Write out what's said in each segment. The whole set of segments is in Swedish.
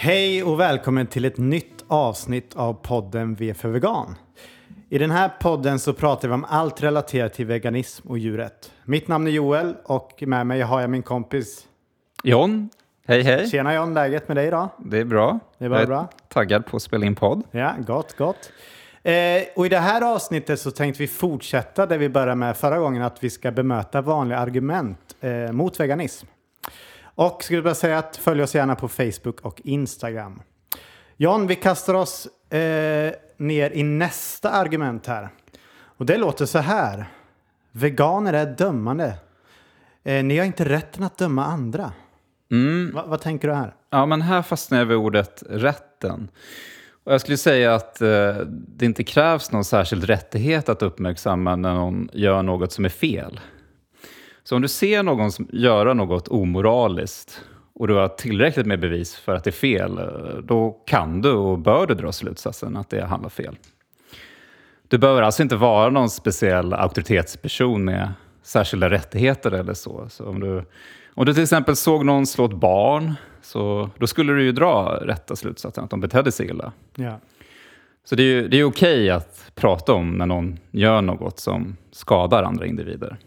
Hej och välkommen till ett nytt avsnitt av podden V för vegan. I den här podden så pratar vi om allt relaterat till veganism och djurrätt. Mitt namn är Joel och med mig har jag min kompis. John, hej hej. Tjena John, läget med dig idag? Det är bra. Det är bara Jag bra. taggad på att spela in podd. Ja, gott, gott. Eh, och i det här avsnittet så tänkte vi fortsätta där vi började med förra gången att vi ska bemöta vanliga argument eh, mot veganism. Och skulle bara säga att följ oss gärna på Facebook och Instagram. John, vi kastar oss eh, ner i nästa argument här. Och det låter så här. Veganer är dömande. Eh, ni har inte rätten att döma andra. Mm. Va, vad tänker du här? Ja, men här fastnar jag vid ordet rätten. Och jag skulle säga att eh, det inte krävs någon särskild rättighet att uppmärksamma när någon gör något som är fel. Så om du ser någon som göra något omoraliskt och du har tillräckligt med bevis för att det är fel, eh, då kan du och bör du dra slutsatsen att det handlar fel. Du behöver alltså inte vara någon speciell auktoritetsperson med särskilda rättigheter eller så. så om, du, om du till exempel såg någon slå ett barn, så då skulle du ju dra rätta slutsatsen att de betedde sig illa. Ja. Så det är det är okej att prata om när någon gör något som skadar andra individer.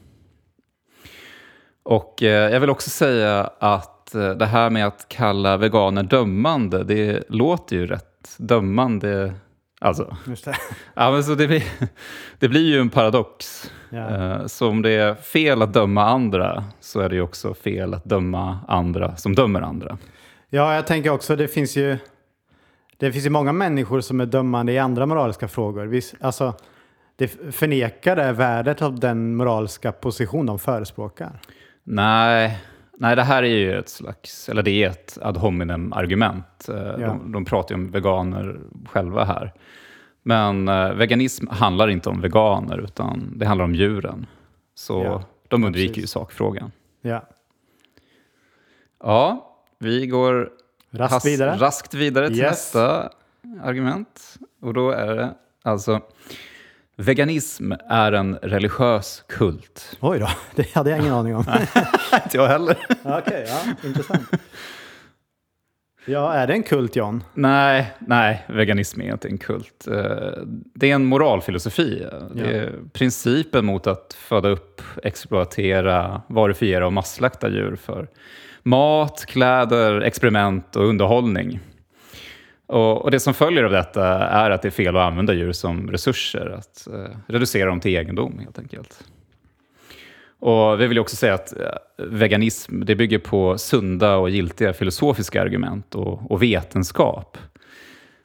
Och eh, jag vill också säga att eh, det här med att kalla veganer dömande, det låter ju rätt dömande. Alltså, Just det. ja, men så det, blir, det blir ju en paradox. Ja. Eh, Så om det är fel att döma andra så är det ju också fel att döma andra som dömer andra. Ja, jag tänker också det finns ju det finns ju många människor som är dömande i andra moraliska frågor. Alltså, det förnekar det värdet av den moraliska position de förespråkar. Nej, nej, det här är ju ett slags, eller det är ett ad hominem argument. Eh, Ja. De, de pratar ju om veganer själva här. Men eh, veganism handlar inte om veganer, utan det handlar om djuren. Så Ja, de undviker precis. ju sakfrågan. Ja. Ja, vi går Raskt has- vidare. raskt vidare till Yes. nästa argument. Och då är det alltså Veganism är en religiös kult. Oj då, det hade jag ingen aning om. Inte jag heller. Okej, ja, intressant. Ja, är det en kult John? Nej, nej, veganism är inte en kult. Eh, Det är en moralfilosofi. Det är principen mot att föda upp, exploatera, varufiera och masslakta djur för mat, kläder, experiment och underhållning. Och, och det som följer av detta är att det är fel att använda djur som resurser, att eh, reducera dem till egendom helt enkelt. Och vi vill också säga att eh, veganism det bygger på sunda och giltiga filosofiska argument och, och vetenskap.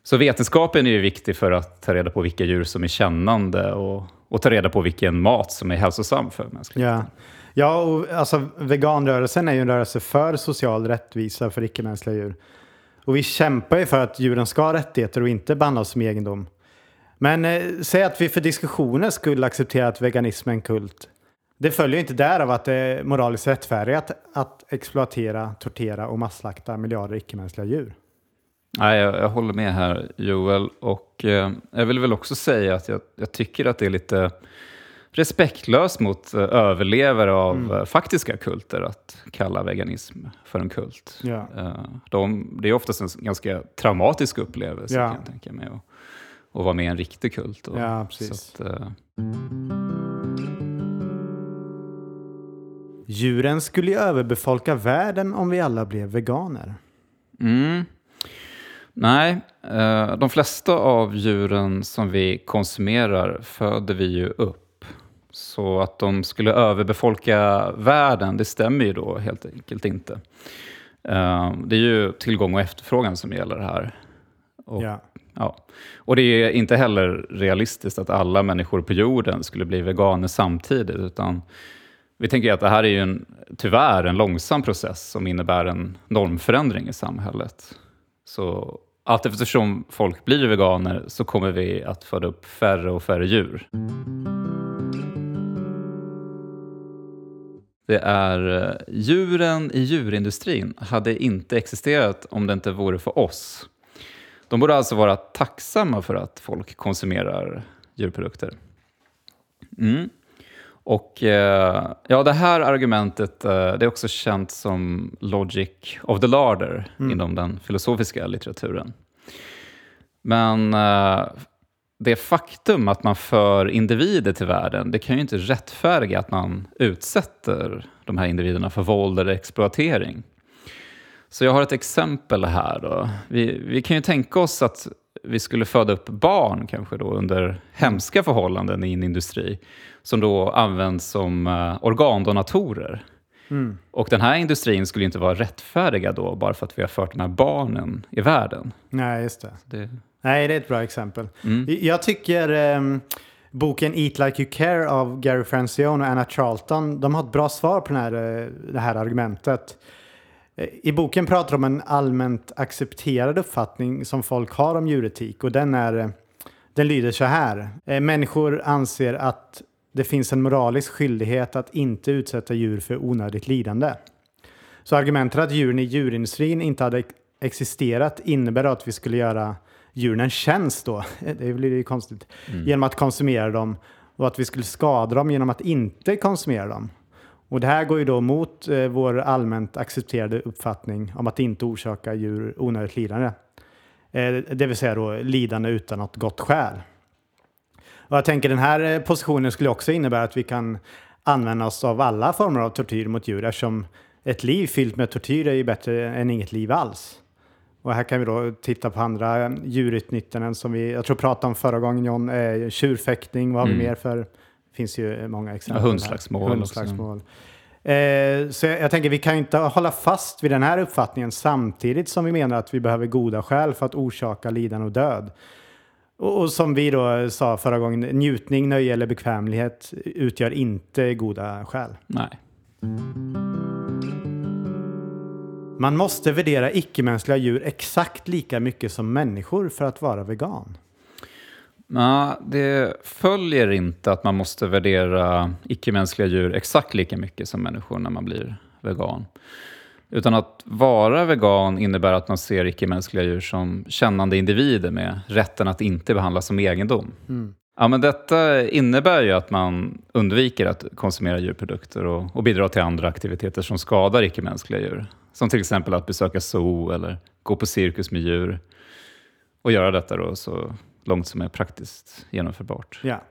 Så vetenskapen är ju viktig för att ta reda på vilka djur som är kännande och, och ta reda på vilken mat som är hälsosam för mänskligheten. Ja. Ja, och alltså veganrörelsen är ju en rörelse för social rättvisa för icke-mänskliga djur. Och vi kämpar ju för att djuren ska ha rättigheter och inte behandlas som egendom. Men eh, säg att vi för diskussionen skulle acceptera att veganismen är en kult. Det följer ju inte därav att det är moraliskt rättfärdigt att, att exploatera, tortera och masslakta miljarder icke-mänskliga djur. Nej, jag, jag håller med här Joel. Och eh, jag vill väl också säga att jag, jag tycker att det är lite respektlöst mot eh, överlevare av eh, faktiska kulter att kalla veganism för en kult. Ja. Eh, de, det är oftast en ganska traumatisk upplevelse Ja. kan jag tänka mig. att- Att vara med i en riktig kult. Och, Ja, precis. Att, eh, Djuren skulle ju överbefolka världen om vi alla blev veganer. Mm. Nej, de flesta av djuren som vi konsumerar föder vi ju upp. Så att de skulle överbefolka världen, det stämmer ju då helt enkelt inte. Eh, det är ju tillgång och efterfrågan som gäller här. Och, Ja. ja. och det är inte heller realistiskt att alla människor på jorden skulle bli veganer samtidigt, utan vi tänker att det här är ju en, tyvärr en långsam process som innebär en normförändring i samhället. Så allt eftersom folk blir veganer så kommer vi att föda upp färre och färre djur. Det är eh, djuren i djurindustrin hade inte existerat om det inte vore för oss. De borde alltså vara tacksamma för att folk konsumerar djurprodukter. Mm. Och eh, ja, det här argumentet eh, det är också känt som logic of the larder inom den filosofiska litteraturen. Men eh, det faktum att man för individer till världen, det kan ju inte rättfärdiga att man utsätter de här individerna för våld eller exploatering. Så jag har ett exempel här. Då. Vi, vi kan ju tänka oss att vi skulle föda upp barn kanske då under hemska förhållanden i en industri som då används som uh, organdonatorer. Mm. Och den här industrin skulle inte vara rättfärdiga då bara för att vi har fört de här barnen i världen. Nej, just det. Det, Nej, det är ett bra exempel. Mm. Jag tycker ehm, boken Eat Like You Care av Gary Francione och Anna Charlton, de har ett bra svar på här, eh, det här argumentet. Eh, I boken pratar de om en allmänt accepterad uppfattning som folk har om djuretik och den, är, eh, den lyder så här. Människor anser att det finns en moralisk skyldighet att inte utsätta djur för onödigt lidande. Så argumentet att djuren i djurindustrin inte hade ex- existerat innebär att vi skulle göra djuren en tjänst då. Det blir ju konstigt. Genom att konsumera dem och att vi skulle skada dem genom att inte konsumera dem. Och det här går ju då mot eh, vår allmänt accepterade uppfattning om att inte orsaka djur onödigt lidande. Eh, det vill säga då lidande utan något gott skäl. Och jag tänker den här eh, positionen skulle också innebära att vi kan använda oss av alla former av tortyr mot djur eftersom ett liv fyllt med tortyr är ju bättre än inget liv alls. Och här kan vi då titta på andra djurutnyttjanden som vi, jag tror pratade om förra gången John, eh, tjurfäktning, vad har vi Mm. mer för? Det finns ju många exempel. Ja, hundslagsmål hundslagsmål. Eh, så jag, jag tänker vi kan inte hålla fast vid den här uppfattningen samtidigt som vi menar att vi behöver goda skäl för att orsaka lidande och död. Och, och som vi då sa förra gången, njutning, nöje eller bekvämlighet utgör inte goda skäl. nej. Man måste värdera icke-mänskliga djur exakt lika mycket som människor för att vara vegan. Ja, det följer inte att man måste värdera icke-mänskliga djur exakt lika mycket som människor när man blir vegan. Utan att vara vegan innebär att man ser icke-mänskliga djur som kännande individer med rätten att inte behandlas som egendom. Ja, men detta innebär ju att man undviker att konsumera djurprodukter och, och bidra till andra aktiviteter som skadar icke-mänskliga djur. Som till exempel att besöka zoo eller gå på cirkus med djur. Och göra detta då så långt som är praktiskt genomförbart. Ja.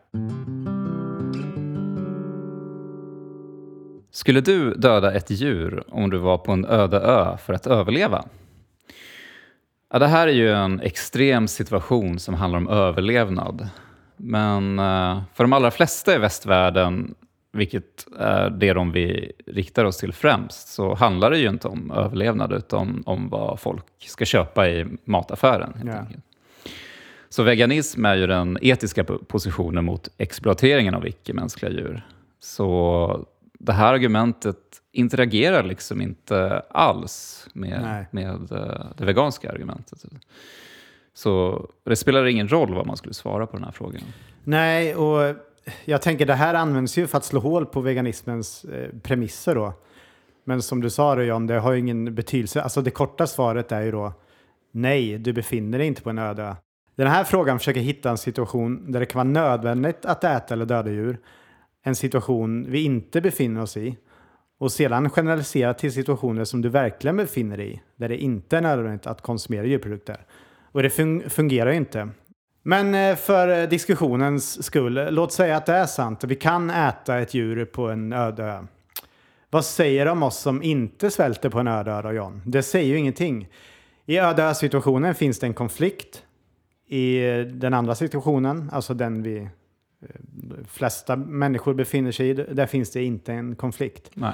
Skulle du döda ett djur om du var på en öde ö för att överleva? Ja, det här är ju en extrem situation som handlar om överlevnad. Men eh, för de allra flesta i västvärlden, vilket är det de vi riktar oss till främst, så handlar det ju inte om överlevnad utan om vad folk ska köpa i mataffären. Helt enkelt. Så veganism är ju den etiska po- positionen mot exploateringen av icke-mänskliga djur. Så det här argumentet interagerar liksom inte alls Nej. med, med eh, det veganska argumentet. Så det spelar ingen roll vad man skulle svara på den här frågan. Nej, och jag tänker det här används ju för att slå hål på veganismens eh, premisser då. Men som du sa då John, det har ju ingen betydelse. Alltså det korta svaret är ju då nej, du befinner dig inte på en öde ö. Den här frågan försöker hitta en situation där det kan vara nödvändigt att äta eller döda djur. En situation vi inte befinner oss i. Och sedan generalisera till situationer som du verkligen befinner dig i, där det inte är nödvändigt att konsumera djurprodukter. Och det fungerar ju inte. Men eh, för eh, diskussionens skull, låt säga att det är sant och vi kan äta ett djur på en öde ö. Vad säger det om oss som inte svälter på en öde ö då, John? Det säger ju ingenting. I öde ö-situationen finns det en konflikt. I eh, den andra situationen, alltså den vi eh, flesta människor befinner sig i, där finns det inte en konflikt. Nej.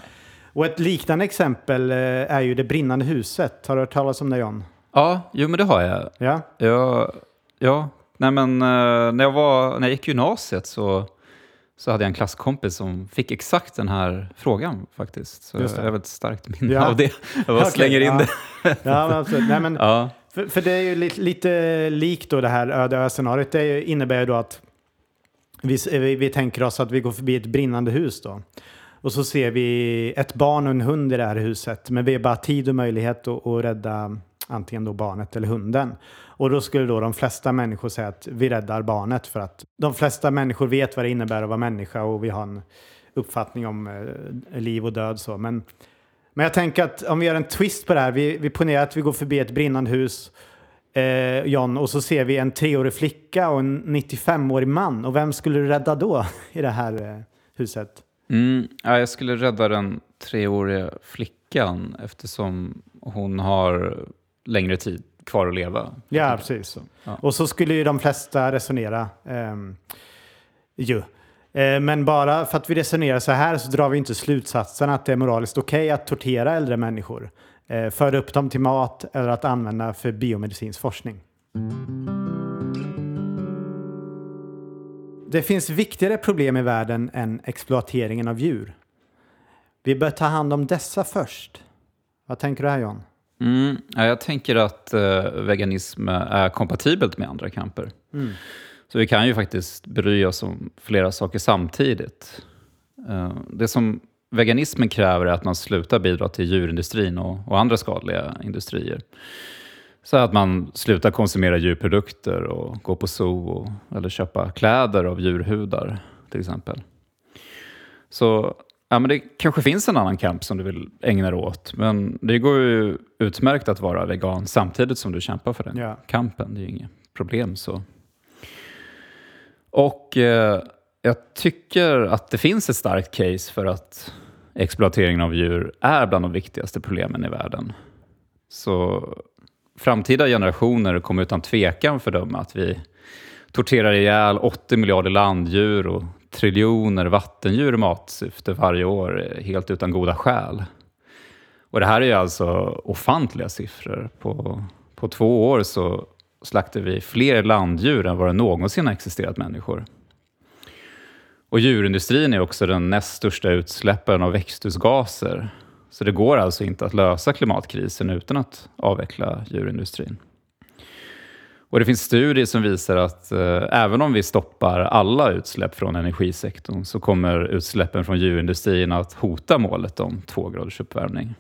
Och ett liknande exempel eh, är ju det brinnande huset. Har du hört talas om det John? Ja, jo men det har jag. Ja? Ja, ja. Nej, men, eh, när, jag var, när jag gick gymnasiet så, så hade jag en klasskompis som fick exakt den här frågan faktiskt. Så jag har ett starkt minne Ja. av det. Jag bara Okej, slänger in ja. det. Ja, men absolut. Nej, men Ja. För, för det är ju lite, lite likt då det här öde ö-scenariot. Det ju- innebär ju då att vi, vi, vi tänker oss att vi går förbi ett brinnande hus då. Och så ser vi ett barn och en hund i det här huset. Men vi har bara tid och möjlighet att, att rädda antingen då barnet eller hunden. Och då skulle då de flesta människor säga att vi räddar barnet för att de flesta människor vet vad det innebär att vara människa och vi har en uppfattning om eh, liv och död. Så. Men, men jag tänker att om vi gör en twist på det här. Vi, vi ponerar att vi går förbi ett brinnande hus, eh, John, och så ser vi en treårig flicka och en 95-årig man. Och vem skulle du rädda då i det här eh, huset? Mm, ja, jag skulle rädda den treåriga flickan eftersom hon har längre tid kvar att leva. Ja, precis. Så, ja. Och så skulle ju de flesta resonera. Eh, ju. Men bara för att vi resonerar så här så drar vi inte slutsatsen att det är moraliskt okej okay att tortera äldre människor, eh, föra upp dem till mat eller att använda för biomedicinsk forskning. Det finns viktigare problem i världen än exploateringen av djur. Vi bör ta hand om dessa först. Vad tänker du här John? Mm, jag tänker att eh, veganism är kompatibelt med andra kamper. Mm. Så vi kan ju faktiskt bry oss om flera saker samtidigt. Eh, det som veganismen kräver är att man slutar bidra till djurindustrin och, och andra skadliga industrier. Så att man slutar konsumera djurprodukter och gå på zoo och, eller köpa kläder av djurhudar till exempel. Så ja, men det kanske finns en annan kamp som du vill ägna dig åt, men det går ju utmärkt att vara vegan samtidigt som du kämpar för den ja. kampen. Det är ju inget problem. så. Och eh, jag tycker att det finns ett starkt case för att exploateringen av djur är bland de viktigaste problemen i världen. Så framtida generationer kommer utan tvekan fördöma att vi torterar ihjäl 80 miljarder landdjur och triljoner vattendjur i matsyfte varje år helt utan goda skäl. Och det här är ju alltså ofantliga siffror. På, på två år så slaktar vi fler landdjur än vad det någonsin har existerat människor. Och djurindustrin är också den näst största utsläpparen av växthusgaser. Så det går alltså inte att lösa klimatkrisen utan att avveckla djurindustrin. Och det finns studier som visar att eh, även om vi stoppar alla utsläpp från energisektorn så kommer utsläppen från djurindustrin att hota målet om två graders uppvärmning.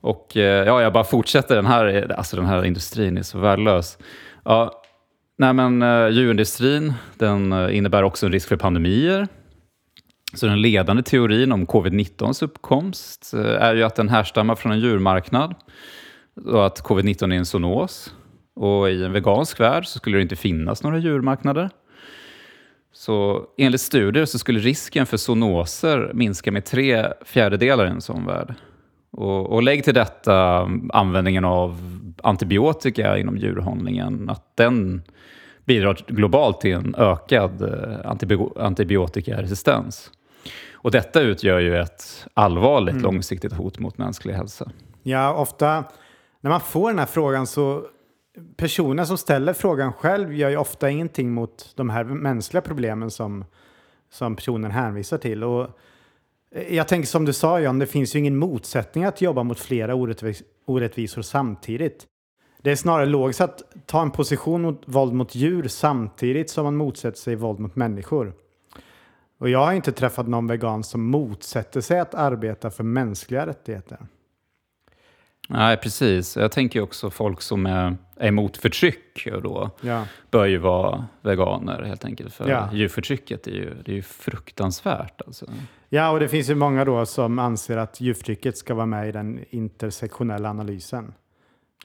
Och eh, ja, jag bara fortsätter. Den här, alltså den här industrin är så värdelös. Ja, nej men, eh, djurindustrin den eh, innebär också en risk för pandemier. Så den ledande teorin om covid-19s uppkomst eh, är ju att den härstammar från en djurmarknad och att covid-19 är en zoonos. Och i en vegansk värld så skulle det inte finnas några djurmarknader. Så enligt studier så skulle risken för zoonoser minska med tre fjärdedelar i en sån värld. Och, och lägg till detta användningen av antibiotika inom djurhållningen, att den bidrar globalt till en ökad eh, antibiotikaresistens. Och detta utgör ju ett allvarligt mm. långsiktigt hot mot mänsklig hälsa. Ja, ofta när man får den här frågan så personen som ställer frågan själv gör ju ofta ingenting mot de här mänskliga problemen som, som personen hänvisar till. Och eh, jag tänker som du sa John, det finns ju ingen motsättning att jobba mot flera orättvis orättvisor samtidigt. Det är snarare logiskt att ta en position mot våld mot djur samtidigt som man motsätter sig våld mot människor. Och jag har inte träffat någon vegan som motsätter sig att arbeta för mänskliga rättigheter. Nej, precis. Jag tänker också folk som är emot förtryck då ja. bör ju vara veganer helt enkelt. För ja. djurförtrycket är ju, det är ju fruktansvärt. Alltså. Ja, och det finns ju många då som anser att djurförtrycket ska vara med i den intersektionella analysen.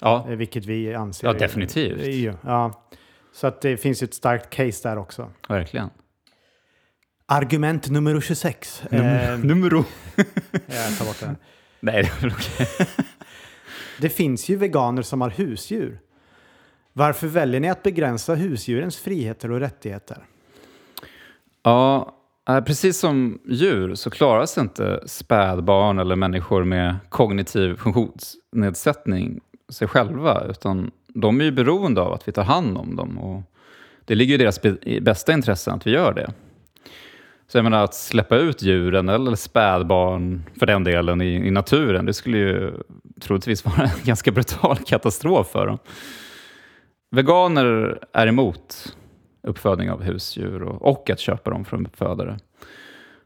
Ja. Eh, vilket vi anser. Ja, definitivt. Är, ja. Så att det finns ju ett starkt case där också. Verkligen. Argument nummer 26. Num eh, numero. jag tar bort det. Nej, det är okej. Det finns ju veganer som har husdjur. Varför väljer ni att begränsa husdjurens friheter och rättigheter? Ja, eh, precis som djur så klarar sig inte spädbarn eller människor med kognitiv funktionsnedsättning sig själva, utan de är ju beroende av att vi tar hand om dem. Och det ligger i deras bästa intresse att vi gör det. Så jag menar att släppa ut djuren eller spädbarn för den delen i, i naturen, det skulle ju troligtvis vara en ganska brutal katastrof för dem. Veganer är emot uppfödning av husdjur och, och att köpa dem från uppfödare.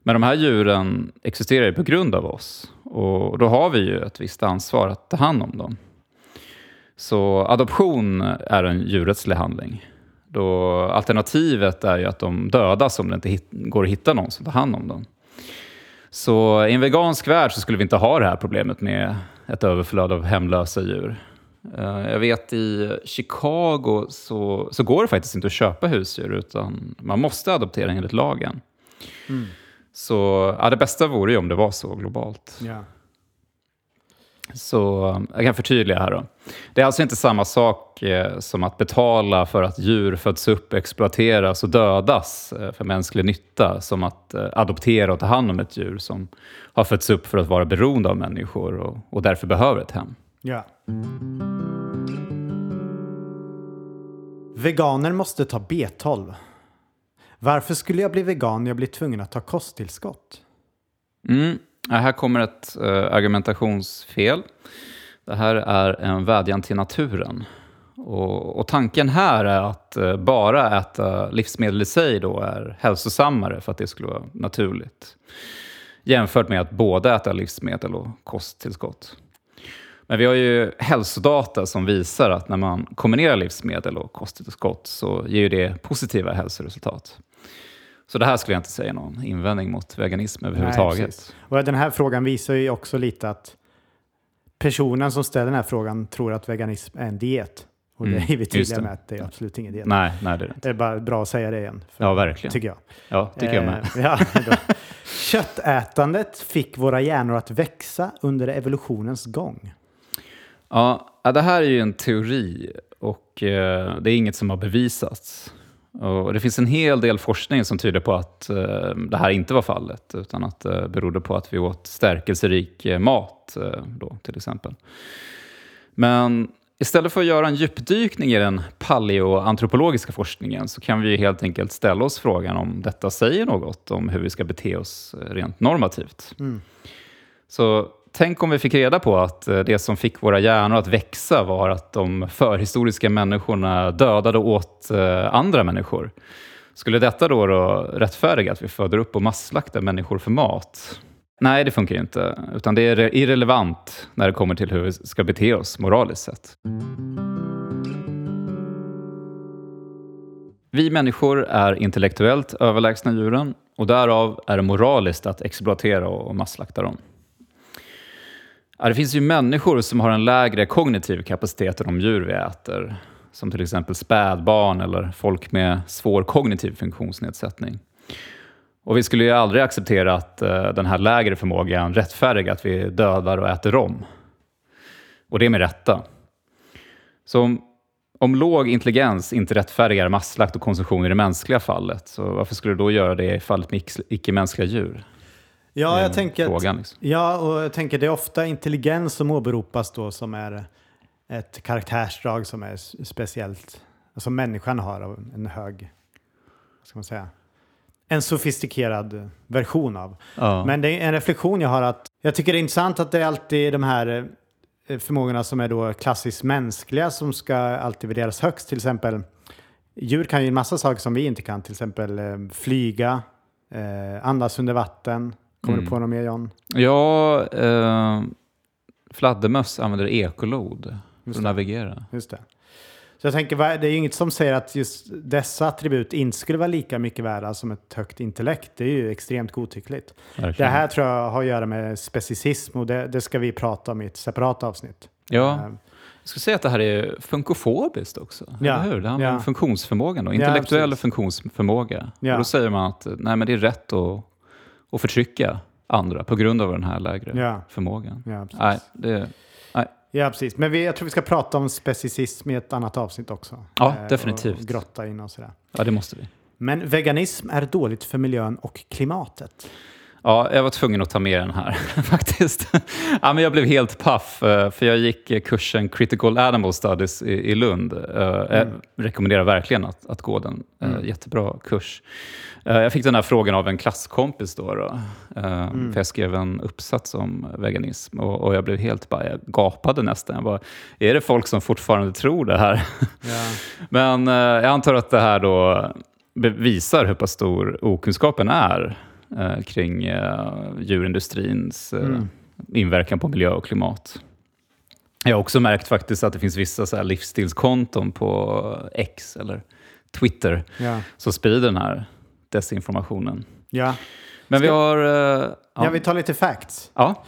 Men de här djuren existerar ju på grund av oss och då har vi ju ett visst ansvar att ta hand om dem. Så adoption är en djurrättslig handling. Då alternativet är ju att de dödas om det inte hit, går att hitta någon som tar hand om dem. Så i en vegansk värld så skulle vi inte ha det här problemet med ett överflöd av hemlösa djur. Eh, Jag vet i Chicago så, så går det faktiskt inte att köpa husdjur utan man måste adoptera enligt lagen. Så ja, det bästa vore ju om det var så globalt. Ja. Så eh, jag kan förtydliga här då. Det är alltså inte samma sak eh, som att betala för att djur föds upp, exploateras och dödas eh, för mänsklig nytta, som att eh, adoptera och ta hand om ett djur som har fötts upp för att vara beroende av människor och, och därför behöver ett hem. Ja. Veganer måste ta B12. Varför skulle jag bli vegan när jag blir tvungen att ta kosttillskott? Mm. Ja, här kommer ett eh, argumentationsfel. Det här är en vädjan till naturen. Och, och tanken här är att eh, bara äta livsmedel i sig då är hälsosammare för att det skulle vara naturligt. Jämfört med att både äta livsmedel och kosttillskott. Men vi har ju hälsodata som visar att när man kombinerar livsmedel och kosttillskott så ger ju det positiva hälsoresultat. Så det här skulle jag inte säga någon invändning mot veganism överhuvudtaget. precis. och den här frågan visar ju också lite att personen som ställer den här frågan tror att veganism är en diet. Och det Mm, är vi tydliga med att det är absolut ingen diet. nej, nej, det är det inte. Det är bara bra att säga det igen. för- Ja, verkligen. Tycker jag. Ja, tycker jag med. Eh, ja. Köttätandet fick våra hjärnor att växa under evolutionens gång. Ja, det här är ju en teori och eh, det är inget som har bevisats. Och det finns en hel del forskning som tyder på att eh, det här inte var fallet, utan att det berodde på att vi åt stärkelserik eh, mat, eh, då, till exempel. Men istället för att göra en djupdykning i den paleoantropologiska forskningen så kan vi ju helt enkelt ställa oss frågan om detta säger något om hur vi ska bete oss eh, rent normativt. Så tänk om vi fick reda på att eh, det som fick våra hjärnor att växa var att de förhistoriska människorna dödade och åt eh, andra människor. Skulle detta då, då rättfärdiga att vi föder upp och masslaktar människor för mat? Nej, det funkar ju inte. Utan det är irrelevant när det kommer till hur vi ska bete oss moraliskt sett. Vi människor är intellektuellt överlägsna djuren och därav är det moraliskt att exploatera och masslakta dem. Ja, det finns ju människor som har en lägre kognitiv kapacitet än de djur vi äter. Som till exempel spädbarn eller folk med svår kognitiv funktionsnedsättning. Och vi skulle ju aldrig acceptera att eh, den här lägre förmågan rättfärdigar att vi dödar och äter om. Och det med rätta. Så om, om låg intelligens inte rättfärdigar masslakt och konsumtion i det mänskliga fallet, så varför skulle det då göra det i fallet med icke-mänskliga djur? Ja, jag tänker frågan, liksom. ja, och jag tänker det är ofta intelligens som åberopas då som är ett karaktärsdrag som är speciellt, alltså människan har av en hög, vad ska man säga, en sofistikerad version av. Ja. Men det är en reflektion jag har att jag tycker det är intressant att det är alltid de här eh, förmågorna som är då klassiskt mänskliga som ska alltid värderas högst. Till exempel djur kan ju en massa saker som vi inte kan, till exempel eh, flyga, eh, andas under vatten. Kommer Mm. du på något mer John? Ja, eh, fladdermöss använder ekolod för att det. navigera. Just det. Så jag tänker, det är ju inget som säger att just dessa attribut inte skulle vara lika mycket värda som ett högt intellekt. Det är ju extremt godtyckligt. Det Verkligen. här tror jag har att göra med specicism och det, det ska vi prata om i ett separat avsnitt. Ja, Eh, jag skulle säga att det här är funkofobiskt också. Ja, Eller hur? Det handlar ja. om funktionsförmågan, då. Ja, intellektuell precis. funktionsförmåga. Ja. Och då säger man att nej, men det är rätt att, att förtrycka andra på grund av den här lägre Ja. förmågan. Ja, precis. Nej, det, nej. Ja, precis. Men vi, jag tror vi ska prata om specicism i ett annat avsnitt också. Ja, Eh, definitivt. Och grotta in och sådär. ja, det måste vi. Men veganism är dåligt för miljön och klimatet. Ja, jag var tvungen att ta med den här faktiskt. ja, men jag blev helt paff, eh, för jag gick eh, kursen Critical Animal Studies i, i Lund. Eh, Jag rekommenderar verkligen att, att gå den. Eh, Jättebra kurs. Eh, Jag fick den här frågan av en klasskompis då. då. Eh, För jag skrev en uppsats om veganism och, och jag blev helt bara, jag gapade nästan. Jag bara, är det folk som fortfarande tror det här? Ja. Men eh, jag antar att det här då visar hur pass stor okunskapen är kring djurindustrins eh, inverkan på miljö och klimat. Jag har också märkt faktiskt att det finns vissa så här livsstilskonton på X eller Twitter Ja. som sprider den här desinformationen. Ja. Men vi Ska- har... eh, ja, vi tar lite facts. ja.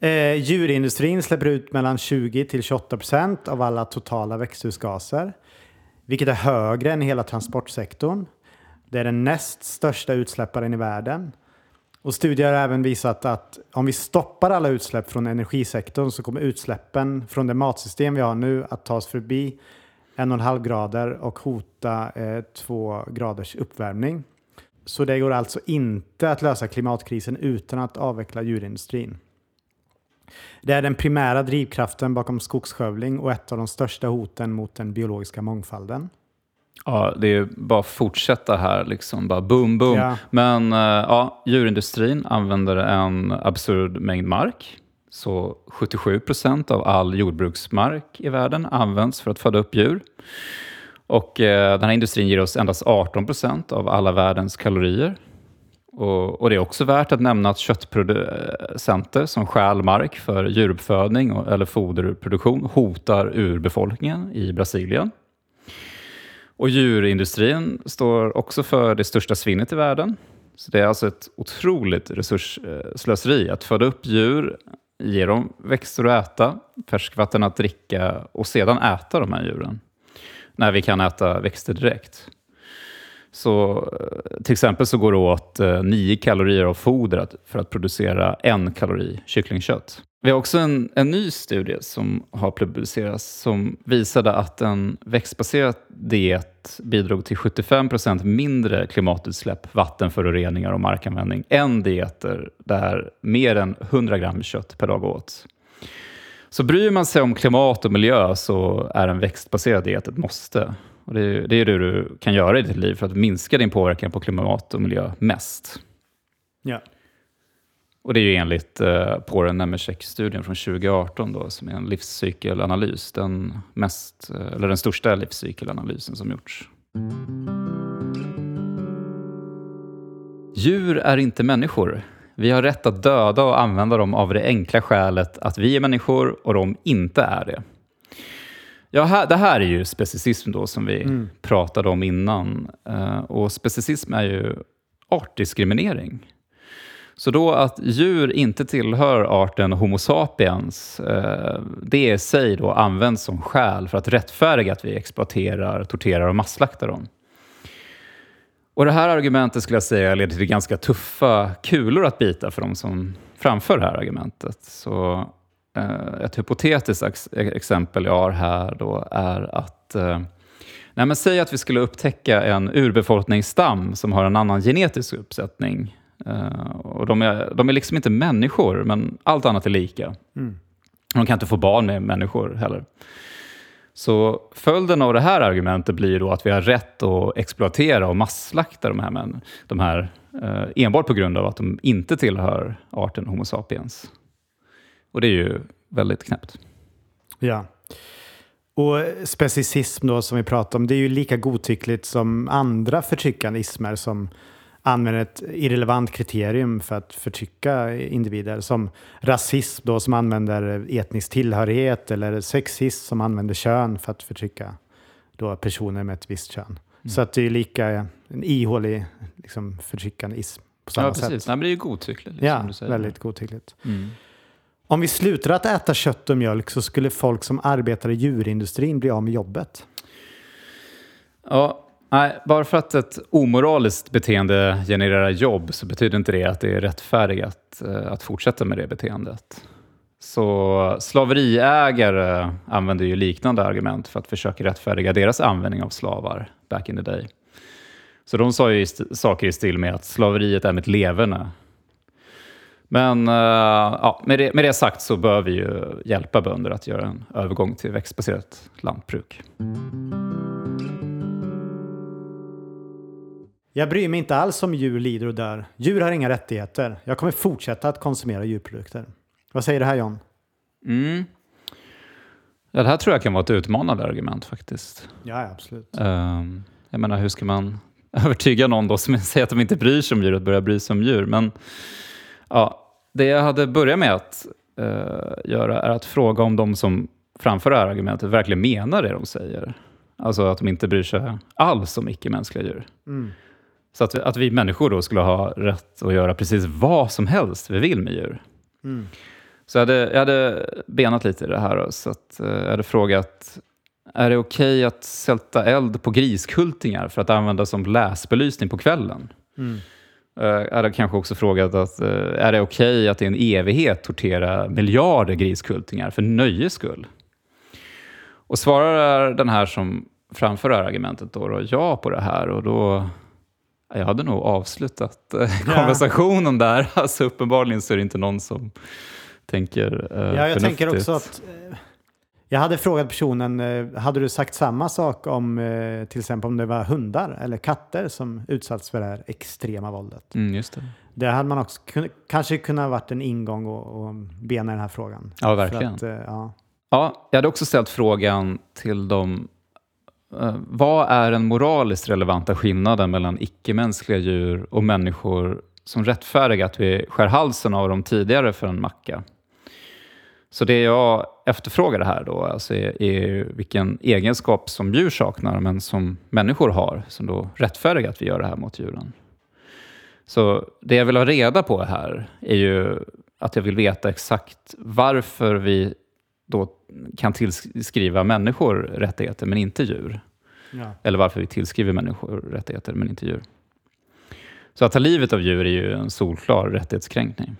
Eh, djurindustrin släpper ut mellan 20 till 28 procent av alla totala växthusgaser, vilket är högre än hela transportsektorn. Det är den näst största utsläpparen i världen. Och studier har även visat att om vi stoppar alla utsläpp från energisektorn så kommer utsläppen från det matsystem vi har nu att tas förbi 1,5 grader och hota eh, 2 graders uppvärmning. Så det går alltså inte att lösa klimatkrisen utan att avveckla djurindustrin. Det är den primära drivkraften bakom skogsskövling och ett av de största hoten mot den biologiska mångfalden. Ja, det är bara att fortsätta här, liksom bara boom, boom. Ja. Men eh, ja, djurindustrin använder en absurd mängd mark. Så 77 procent av all jordbruksmark i världen används för att föda upp djur. Och eh, den här industrin ger oss endast 18 procent av alla världens kalorier. Och, och det är också värt att nämna att köttproducenter som stjäl mark för djuruppfödning och, eller foderproduktion hotar urbefolkningen i Brasilien. Och djurindustrin står också för det största svinnet i världen. Så det är alltså ett otroligt resursslöseri att föda upp djur, ge dem växter att äta, färskvatten att dricka och sedan äta de här djuren. När vi kan äta växter direkt. Så eh, till exempel så går det åt eh, 9 kalorier av foder för att producera en kalori kycklingkött. Vi har också en, en ny studie som har publicerats som visade att en växtbaserad diet bidrog till 75 procent mindre klimatutsläpp, vattenföroreningar och markanvändning än dieter där mer än 100 gram kött per dag åts. Så bryr man sig om klimat och miljö så är en växtbaserad diet ett måste. Och det, är, det är det du kan göra i ditt liv för att minska din påverkan på klimat och miljö mest. Ja. Och det är ju enligt eh, Poren Nemetschek-studien från 2018 då, som är en livscykelanalys. Den, mest, eh, eller den största livscykelanalysen som gjorts. Djur är inte människor. Vi har rätt att döda och använda dem av det enkla skälet att vi är människor och de inte är det. Ja, det här är ju specicism då som vi pratade om innan. Eh, och specicism är ju artdiskriminering. Så då att djur inte tillhör arten Homo sapiens, eh, det i sig då används som skäl för att rättfärdiga att vi exploaterar, torterar och masslaktar dem. Och det här argumentet skulle jag säga leder till ganska tuffa kulor att bita för de som framför det här argumentet. Så eh, ett hypotetiskt ex exempel jag har här då är att eh, nej men säg att vi skulle upptäcka en urbefolkningsstam som har en annan genetisk uppsättning. Eh, och de, är, de är liksom inte människor, men allt annat är lika. De kan inte få barn med människor heller. Så följden av det här argumentet blir då att vi har rätt att exploatera och masslakta de här, männen de här eh, enbart på grund av att de inte tillhör arten Homo sapiens. Och det är ju väldigt knäppt. Ja. Och specicism då som vi pratar om, det är ju lika godtyckligt som andra förtryckande ismer som använder ett irrelevant kriterium för att förtrycka individer. Som rasism då som använder etnisk tillhörighet eller sexism som använder kön för att förtrycka då personer med ett visst kön. Så att det är lika en ihålig liksom, förtryckande ism på samma Ja, precis. sätt. Nej, det är ju godtyckligt. Liksom, Ja, väldigt godtyckligt. Mm. Om vi slutar att äta kött och mjölk så skulle folk som arbetar i djurindustrin bli av med jobbet. Ja, nej, bara för att ett omoraliskt beteende genererar jobb så betyder inte det att det är rättfärdigt eh, att fortsätta med det beteendet. Så slaveriägare använder ju liknande argument för att försöka rättfärdiga deras användning av slavar back in the day. Så de sa ju st- saker i stil med att slaveriet är mitt leverne. Men eh, ja, med, det, med det sagt så bör vi ju hjälpa bönder att göra en övergång till växtbaserat lantbruk. Jag bryr mig inte alls om djur lider och dör. Djur har inga rättigheter. Jag kommer fortsätta att konsumera djurprodukter. Vad säger du här John? Mm. Ja, det här tror jag kan vara ett utmanande argument faktiskt. Ja, absolut. Um, jag menar, hur ska man övertyga någon då som säger att de inte bryr sig om djur att börja bry sig om djur? Men ja, det jag hade börjat med att eh, göra är att fråga om de som framför det här argumentet verkligen menar det de säger. Alltså att de inte bryr sig alls om icke-mänskliga djur. Mm. Så att, att vi människor då skulle ha rätt att göra precis vad som helst vi vill med djur. Mm. Så jag hade, jag hade benat lite i det här. Så att, eh, jag hade frågat, är det okej att sälta eld på griskultingar för att använda som läsbelysning på kvällen? Mm. Eh, Jag hade kanske också frågat, att, eh, är det okej att i en evighet tortera miljarder griskultingar för nöjes skull? Och svarar den här som framför det här argumentet då, då ja på det här och då jag hade nog avslutat eh, Ja. konversationen där. Alltså uppenbarligen så är det inte någon som tänker eh, Ja, jag tänker förnuftigt. också att... eh, Jag hade frågat personen, eh, hade du sagt samma sak om eh, till exempel om det var hundar eller katter som utsatts för det här extrema våldet? Mm, just det. Det hade man också kun, kanske kunnat varit en ingång och, och bena i den här frågan. Ja, verkligen. Att, eh, ja. Ja, jag hade också ställt frågan till dem. Eh, vad är den moraliskt relevanta skillnaden mellan icke-mänskliga djur och människor som rättfärdigar att vi skär halsen av dem tidigare för en macka? Så det jag efterfrågar här då alltså är, är vilken egenskap som djur saknar men som människor har som då rättfärdigar att vi gör det här mot djuren. Så det jag vill ha reda på här är ju att jag vill veta exakt varför vi då kan tillskriva människor rättigheter men inte djur. Ja. Eller varför vi tillskriver människor rättigheter men inte djur. Så att ta livet av djur är ju en solklar rättighetskränkning.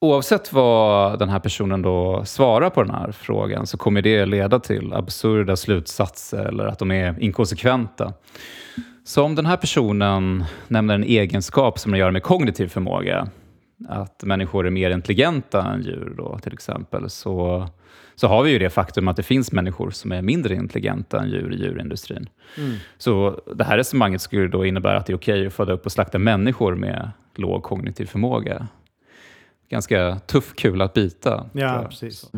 Oavsett vad den här personen då svarar på den här frågan så kommer det leda till absurda slutsatser eller att de är inkonsekventa. Så om den här personen nämner en egenskap som har att göra med kognitiv förmåga, att människor är mer intelligenta än djur då till exempel, så, så har vi ju det faktum att det finns människor som är mindre intelligenta än djur i djurindustrin. Mm. Så det här resonemanget skulle då innebära att det är okej att föda upp och slakta människor med låg kognitiv förmåga. Ganska tuff kula att bita. ja, precis.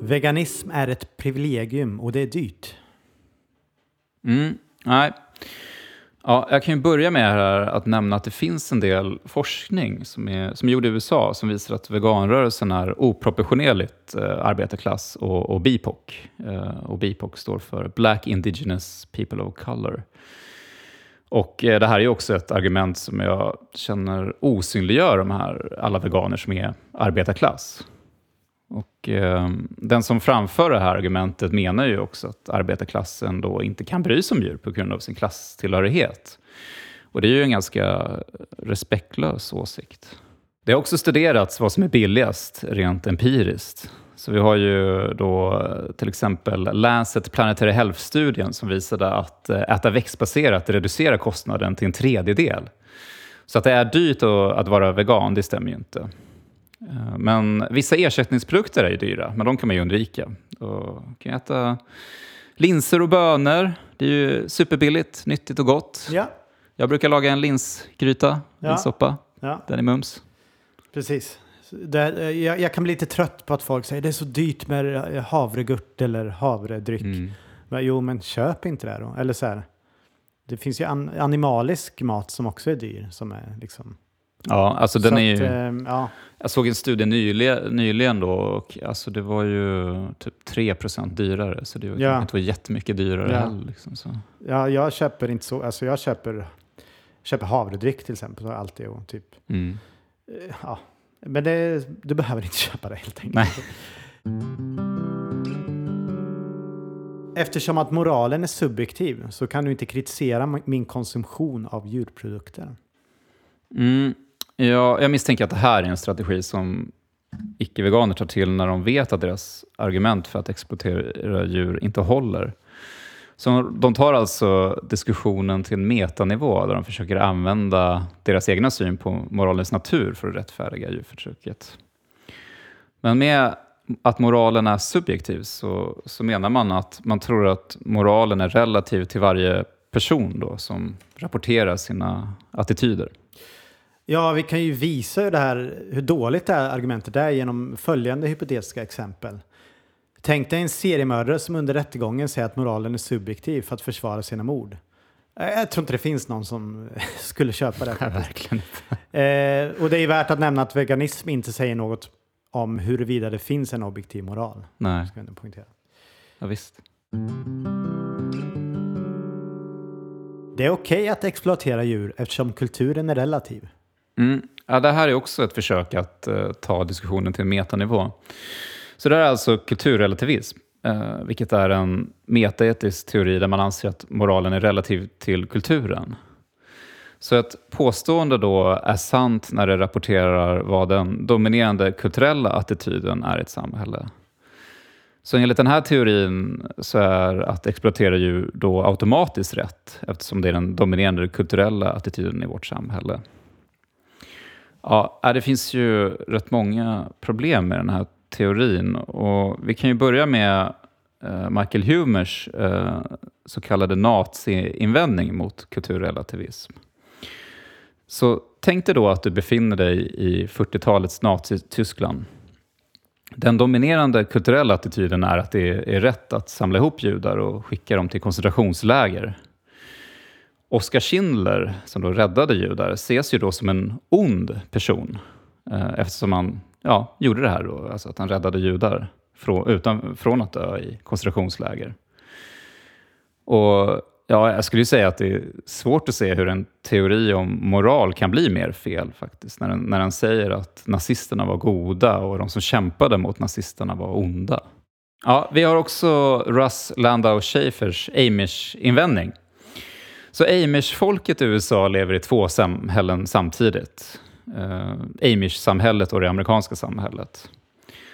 Veganism är ett privilegium och det är dyrt. Mm, nej. Ja, jag kan ju börja med här att nämna att det finns en del forskning som är, som är gjord i USA som visar att veganrörelsen är oproportionerligt eh, arbetarklass och, och BIPOC. Eh, och BIPOC står för Black Indigenous People of Color. Och eh, det här är ju också ett argument som jag känner osynliggör de här alla veganer som är arbetarklass. Och eh, den som framför det här argumentet menar ju också att arbetarklassen då inte kan bry sig om djur på grund av sin klasstillhörighet. Och det är ju en ganska respektlös åsikt. Det har också studerats vad som är billigast rent empiriskt. Så vi har ju då eh, till exempel Lancet Planetary Health-studien som visade att eh, äta växtbaserat reducerar kostnaden till en tredjedel. Så att det är dyrt att vara vegan, det stämmer ju inte. Eh, Men vissa ersättningsprodukter är ju dyra, men de kan man ju undvika. Och kan jag äta linser och bönor. Det är ju superbilligt, nyttigt och gott. Ja, Jag brukar laga en linsgryta, Ja. linssoppa. ja Den är mums. precis. Det, eh, jag, jag kan bli lite trött på att folk säger det är så dyrt med eh, havregurt eller havredryck. Mm. Men, jo, men köp inte det då. Eller så här. Det finns ju an, animalisk mat som också är dyr. Som är liksom. Ja, alltså den så är ju... att, eh, ja, Jag såg en studie nyligen, nyligen då och alltså det var ju typ 3% dyrare. Så det var Ja. inte var jättemycket dyrare Ja. heller. Liksom, så. ja, jag köper inte så. Alltså jag köper, köper havredryck till exempel. Alltid och typ. Mm. eh, Ja. Men det, du behöver inte köpa det helt enkelt. Nej. Eftersom att moralen är subjektiv så kan du inte kritisera min konsumtion av djurprodukter. Mm. Ja, jag misstänker att det här är en strategi som icke-veganer tar till när de vet att deras argument för att exploatera djur inte håller. Så de tar alltså diskussionen till en metanivå där de försöker använda deras egna syn på moralens natur för att rättfärdiga djurförtrycket. Men med att moralen är subjektiv så, så menar man att man tror att moralen är relativ till varje person då, som rapporterar sina attityder. Ja, vi kan ju visa hur, det här, hur dåligt det här argumentet är genom följande hypotetiska exempel. Tänk dig en seriemördare som under rättegången säger att moralen är subjektiv för att försvara sina mord. Jag tror inte det finns någon som skulle köpa det. faktiskt. Verkligen. Eh, och det är värt att nämna att veganism inte säger något om huruvida det finns en objektiv moral. Nej. Ska jag poängtera. ja visst. Det är okej att exploatera djur eftersom kulturen är relativ. Mm. Ja, det här är också ett försök att uh, ta diskussionen till en metanivå. Så det är alltså kulturrelativism, uh, vilket är en metaetisk teori där man anser att moralen är relativ till kulturen. Så ett påstående då är sant när det rapporterar vad den dominerande kulturella attityden är i ett samhälle. Så enligt den här teorin så är att exploatera djur då automatiskt rätt eftersom det är den dominerande kulturella attityden i vårt samhälle. Ja, äh, det finns ju rätt många problem med den här teorin och vi kan ju börja med eh, Michael Humers eh, så kallade nazi-invändning mot kulturrelativism. Så tänk dig då att du befinner dig i 40-talets Nazityskland. Den dominerande kulturella attityden är att det är rätt att samla ihop judar och skicka dem till koncentrationsläger. Oskar Schindler, som då räddade judar, ses ju då som en ond person eh, eftersom han ja, gjorde det här, då, alltså att han räddade judar från, utan, från att dö i koncentrationsläger. Och Ja, jag skulle säga att det är svårt att se hur en teori om moral kan bli mer fel faktiskt. När den, när den säger att nazisterna var goda och de som kämpade mot nazisterna var onda. Ja, vi har också Russ Landau Schafers Amish-invändning. Så Amish-folket i USA lever i två samhällen samtidigt. Uh, Amish-samhället och det amerikanska samhället.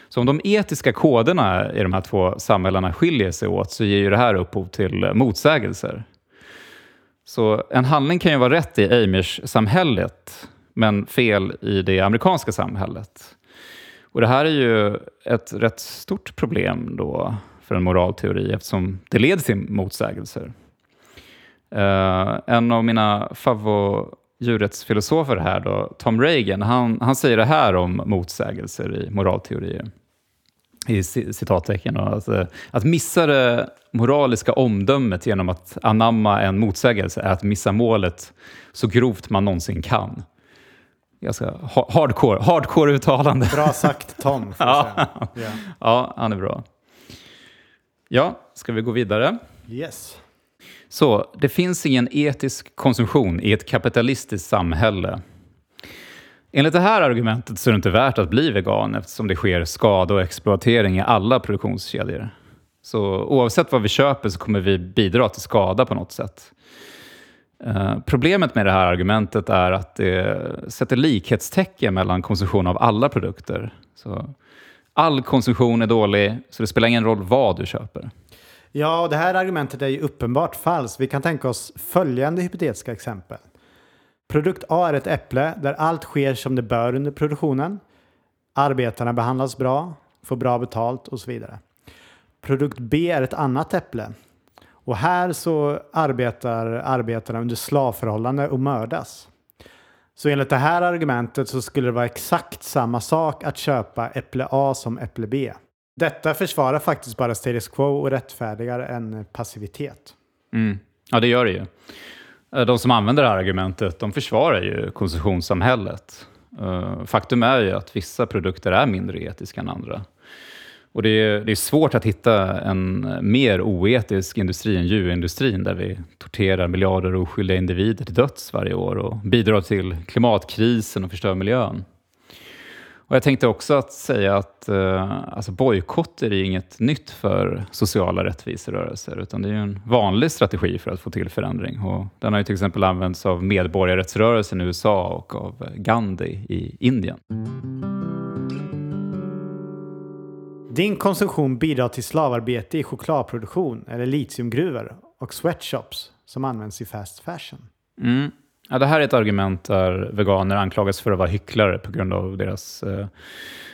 Så om de etiska koderna i de här två samhällena skiljer sig åt så ger ju det här upphov till motsägelser. Så en handling kan ju vara rätt i Amish-samhället men fel i det amerikanska samhället. Och det här är ju ett rätt stort problem då för en moralteori eftersom det leder till motsägelser. Uh, en av mina favoritdjurrättsfilosofer här, då, Tom Reagan, han, han säger det här om motsägelser i moralteorier i citattecken. Att, eh, att missa det moraliska omdömet genom att anamma en motsägelse är att missa målet så grovt man någonsin kan. Ganska hardcore, hardcore uttalande. Bra sagt Tom. ja. Yeah. ja, han är bra. Ja, ska vi gå vidare? Yes. Så, det finns ingen etisk konsumtion i ett kapitalistiskt samhälle. Enligt det här argumentet så är det inte värt att bli vegan eftersom det sker skada och exploatering i alla produktionskedjor. Så oavsett vad vi köper så kommer vi bidra till skada på något sätt. Uh, problemet med det här argumentet är att det sätter likhetstecken mellan konsumtion av alla produkter. Så all konsumtion är dålig, så det spelar ingen roll vad du köper. Ja, det här argumentet är ju uppenbart falskt. Vi kan tänka oss följande hypotetiska exempel. Produkt A är ett äpple där allt sker som det bör under produktionen. Arbetarna behandlas bra, får bra betalt och så vidare. Produkt B är ett annat äpple. Och här så arbetar arbetarna under slavförhållande och mördas. Så enligt det här argumentet så skulle det vara exakt samma sak att köpa äpple A som äpple B. Detta försvarar faktiskt bara status quo och rättfärdigar en passivitet. Mm. Ja, det gör det ju. Eh, de som använder det här argumentet, de försvarar ju konsumtionssamhället. Eh, faktum är ju att vissa produkter är mindre etiska än andra. Och det är, det är svårt att hitta en mer oetisk industri än djurindustrin där vi torterar miljarder oskyldiga individer till döds varje år och bidrar till klimatkrisen och förstör miljön. Och jag tänkte också att säga att eh, alltså bojkotter är inget nytt för sociala rättviserörelser, utan det är en vanlig strategi för att få till förändring. Och den har ju till exempel använts av medborgarrättsrörelsen i USA och av Gandhi i Indien. Din konsumtion bidrar till slavarbete i chokladproduktion eller litiumgruvor och sweatshops som används i fast fashion. Mm. Ja, det här är ett argument där veganer anklagas för att vara hycklare på grund av deras eh,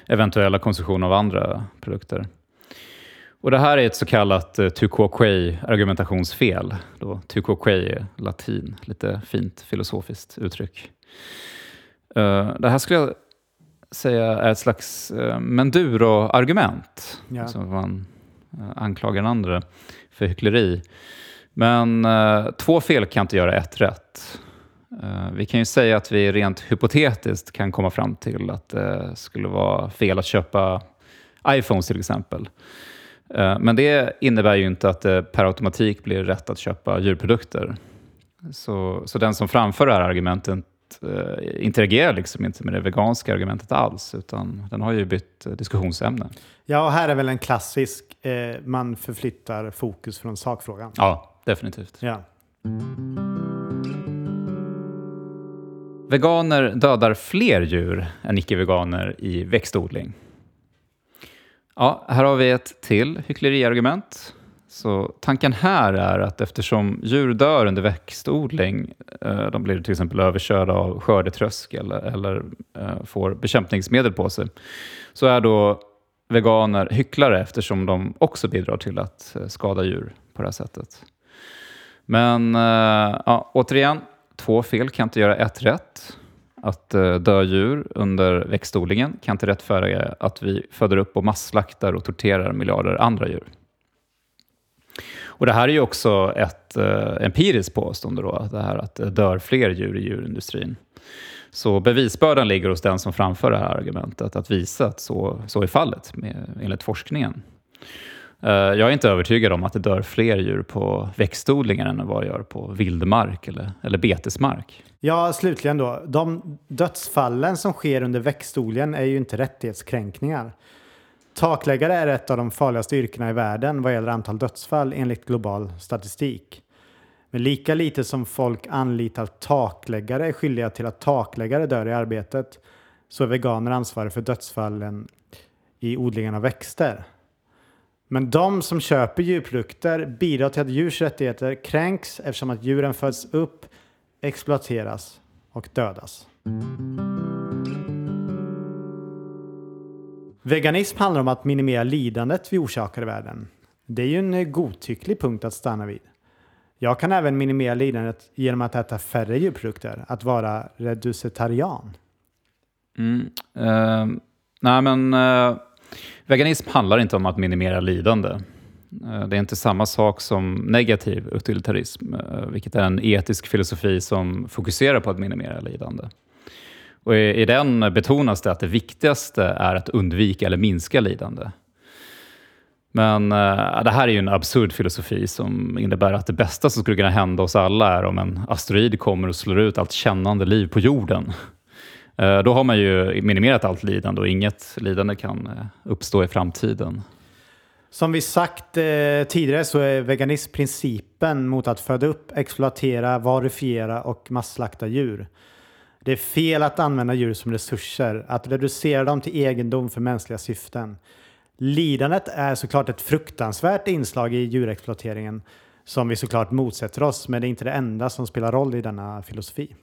eventuella konsumtion av andra produkter. Och det här är ett så kallat eh, tu quoque argumentationsfel. Då, tu quoque är latin, lite fint filosofiskt uttryck. Uh, det här skulle jag säga är ett slags uh, menduro-argument. Ja. Alltså man anklagar den andra för hyckleri. Men två fel kan inte göra ett rätt. Eh, vi kan ju säga att vi rent hypotetiskt kan komma fram till att det skulle vara fel att köpa iPhones till exempel. Eh, Men det innebär ju inte att det per automatik blir rätt att köpa djurprodukter. Så, så den som framför det här argumentet eh, interagerar liksom inte med det veganska argumentet alls, utan den har ju bytt diskussionsämne. Ja, och här är väl en klassisk, eh, man förflyttar fokus från sakfrågan. Ja, definitivt. Ja. Veganer dödar fler djur än icke-veganer i växtodling. Ja, här har vi ett till hyckleriargument. Så tanken här är att eftersom djur dör under växtodling, eh, de blir till exempel överkörda av skördetröskel eller, eller eh, får bekämpningsmedel på sig, så är då veganer hycklare eftersom de också bidrar till att eh, skada djur på det här sättet. Men ja, återigen, två fel kan inte göra ett rätt. Att eh, dö djur under växtodlingen kan inte rättfärdiga att vi föder upp och masslaktar och torterar miljarder andra djur. Och det här är ju också ett eh, empiriskt påstående då, det här att det dör fler djur i djurindustrin. Så bevisbördan ligger hos den som framför det här argumentet, att visa att så, så är fallet med, enligt forskningen. Eh, jag är inte övertygad om att det dör fler djur på växtodlingar än vad det gör på vildmark eller, eller betesmark. ja, slutligen då. De dödsfallen som sker under växtodlingen är ju inte rättighetskränkningar. Takläggare är ett av de farligaste yrkena i världen vad gäller antal dödsfall enligt global statistik. Men lika lite som folk anlitar takläggare är skyldiga till att takläggare dör i arbetet så är veganer ansvariga för dödsfallen i odlingen av växter. Men de som köper djurprodukter bidrar till att djurs rättigheter kränks eftersom att djuren föds upp, exploateras och dödas. Veganism handlar om att minimera lidandet vi orsakar i världen. Det är ju en godtycklig punkt att stanna vid. Jag kan även minimera lidandet genom att äta färre djurprodukter, att vara reducetarian. Mm. Eh, nej, men eh, veganism handlar inte om att minimera lidande. Eh, det är inte samma sak som negativ utilitarism, eh, vilket är en etisk filosofi som fokuserar på att minimera lidande. Och i, I den betonas det att det viktigaste är att undvika eller minska lidande. Men eh, det här är ju en absurd filosofi som innebär att det bästa som skulle kunna hända oss alla är om en asteroid kommer och slår ut allt kännande liv på jorden. Eh, då har man ju minimerat allt lidande och inget lidande kan eh, uppstå i framtiden. Som vi sagt eh, tidigare så är veganism principen mot att föda upp, exploatera, varifiera och masslakta djur. Det är fel att använda djur som resurser, att reducera dem till egendom för mänskliga syften. Lidandet är såklart ett fruktansvärt inslag i djurexploateringen som vi såklart motsätter oss, men det är inte det enda som spelar roll i denna filosofi.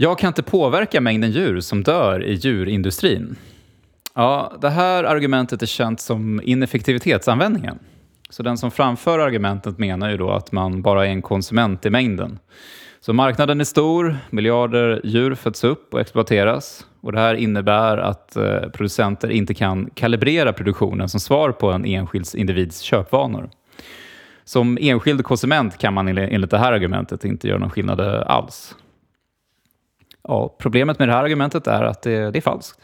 Jag kan inte påverka mängden djur som dör i djurindustrin. Ja, det här argumentet är känt som ineffektivitetsanvändningen. Så den som framför argumentet menar ju då att man bara är en konsument i mängden. Så marknaden är stor, miljarder djur föds upp och exploateras. Och det här innebär att eh, producenter inte kan kalibrera produktionen som svar på en enskild individs köpvanor. Som enskild konsument kan man enligt det här argumentet inte göra någon skillnad alls. Ja, problemet med det här argumentet är att det, det är falskt.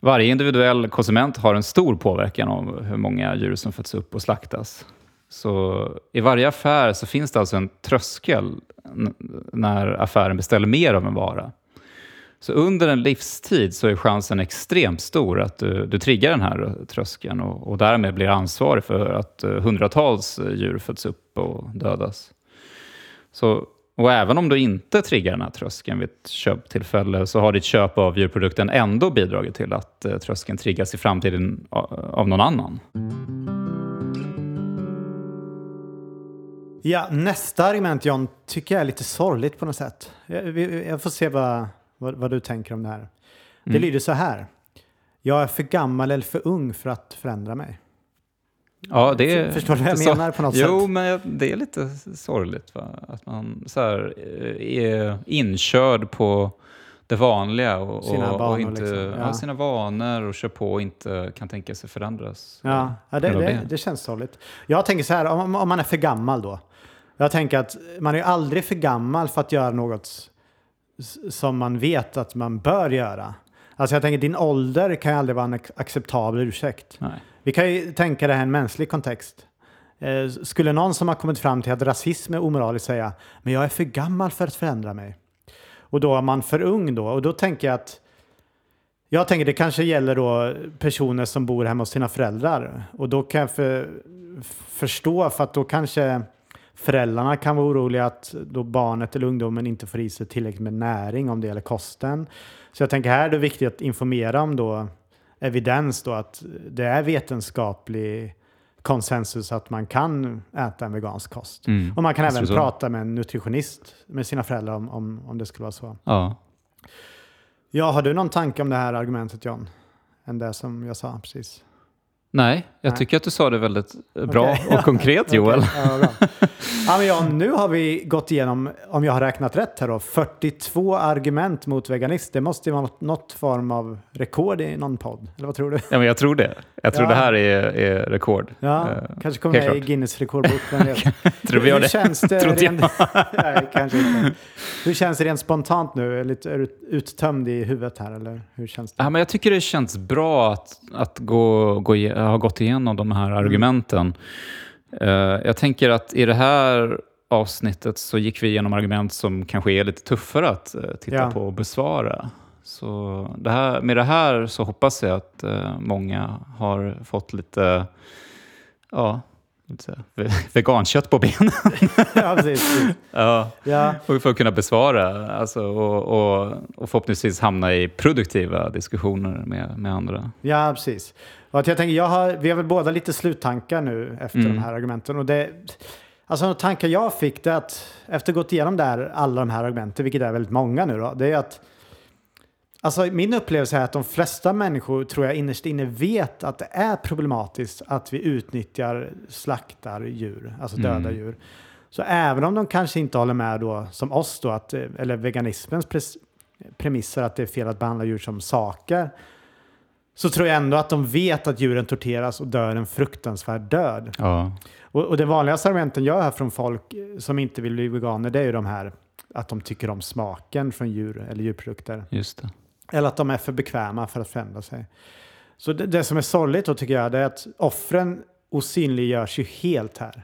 Varje individuell konsument har en stor påverkan av hur många djur som föds upp och slaktas. Så i varje affär så finns det alltså en tröskel när affären beställer mer av en vara. Så under en livstid så är chansen extremt stor att du, du triggar den här tröskeln och, och därmed blir ansvarig för att eh, hundratals djur föds upp och dödas. Så, och även om du inte triggar den här tröskeln vid ett köptillfälle så har ditt köp av djurprodukten ändå bidragit till att eh, tröskeln triggas i framtiden av någon annan. Ja, nästa argument John tycker jag är lite sorgligt på något sätt. Jag, får se vad, vad, vad du tänker om det här. Det lyder så här. Jag är för gammal eller för ung för att förändra mig. Ja, det Förstår du vad jag så- menar på något jo, sätt? men jag- det är lite sorgligt. Va? Att man så här, eh, är inkörd på det vanliga och, Sina och, och inte, liksom, ja. ja. sina vanor och kör på och inte kan tänka sig förändras. Ja, ja det, det, det. känns sorgligt. Jag tänker så här, om, om man är för gammal då. Jag tänker att man är aldrig för gammal för att göra något som man vet att man bör göra. Alltså jag tänker din ålder kan ju aldrig vara en ac- acceptabel ursäkt. Nej. Vi kan ju tänka det här i en mänsklig kontext. Eh, skulle någon som har kommit fram till att rasism är omoraliskt säga men jag är för gammal för att förändra mig. Och då är man för ung då. Och då tänker jag att jag tänker det kanske gäller då personer som bor hemma hos sina föräldrar. Och då kan jag för, förstå för att då kanske föräldrarna kan vara oroliga att då barnet eller ungdomen inte får i sig tillräckligt med näring om det gäller kosten. Så jag tänker här är det viktigt att informera om då evidens då att det är vetenskaplig konsensus att man kan äta en vegansk kost. Mm. Och man kan även så. prata med en nutritionist med sina föräldrar om, om, om det skulle vara så. Ja. Ja, har du någon tanke om det här argumentet John? Än det som jag sa precis. Nej, jag Nej. tycker att du sa det väldigt bra Okej. och konkret Joel. Okej, ja, bra. ja, nu har vi gått igenom, om jag har räknat rätt här då, 42 argument mot veganism. Det måste ju vara något, något form av rekord i någon podd. Eller vad tror du? Ja, men jag tror det. Jag tror Ja. det här är, är rekord. Ja, Eh, kanske kommer med i. Guinness rekordbok. Tror vi gör Hur det? känns det rent... Nej, kanske inte. Hur känns det rent spontant nu? Är, lite, är du uttömd i huvudet här eller hur känns det? Ja, men jag tycker det känns bra att, att gå, gå, ige- ha gått igenom de här argumenten. Eh, jag tänker att i det här avsnittet så gick vi igenom argument som kanske är lite tuffare att eh, titta Ja. på och besvara. Så det här, med det här så hoppas jag att eh, många har fått lite, ja, vegankött på benen. ja, precis. ja. Ja, Och för att kunna besvara alltså, och, och, och förhoppningsvis hamna i produktiva diskussioner med, med andra. Ja, precis. Och att jag tänker, jag har, vi har väl båda lite sluttankar nu efter Mm. de här argumenten. Och det, alltså de tankar jag fick det att efter att gått igenom där, alla de här argumenten, vilket är väldigt många nu då, det är att Alltså min upplevelse är att de flesta människor tror jag innerst inne vet att det är problematiskt att vi utnyttjar slaktar djur, alltså döda Mm. djur. Så även om de kanske inte håller med då, som oss då, att, eller veganismens premisser att det är fel att behandla djur som saker, så tror jag ändå att de vet att djuren torteras och dör en fruktansvärd död. Ja, Och, och det vanligaste argumenten jag hör från folk som inte vill bli veganer, det är ju de här att de tycker om smaken från djur eller djurprodukter. just det. Eller att de är för bekväma för att förändra sig. Så det, det som är sorgligt då tycker jag, det är att offren osynliggörs ju helt här.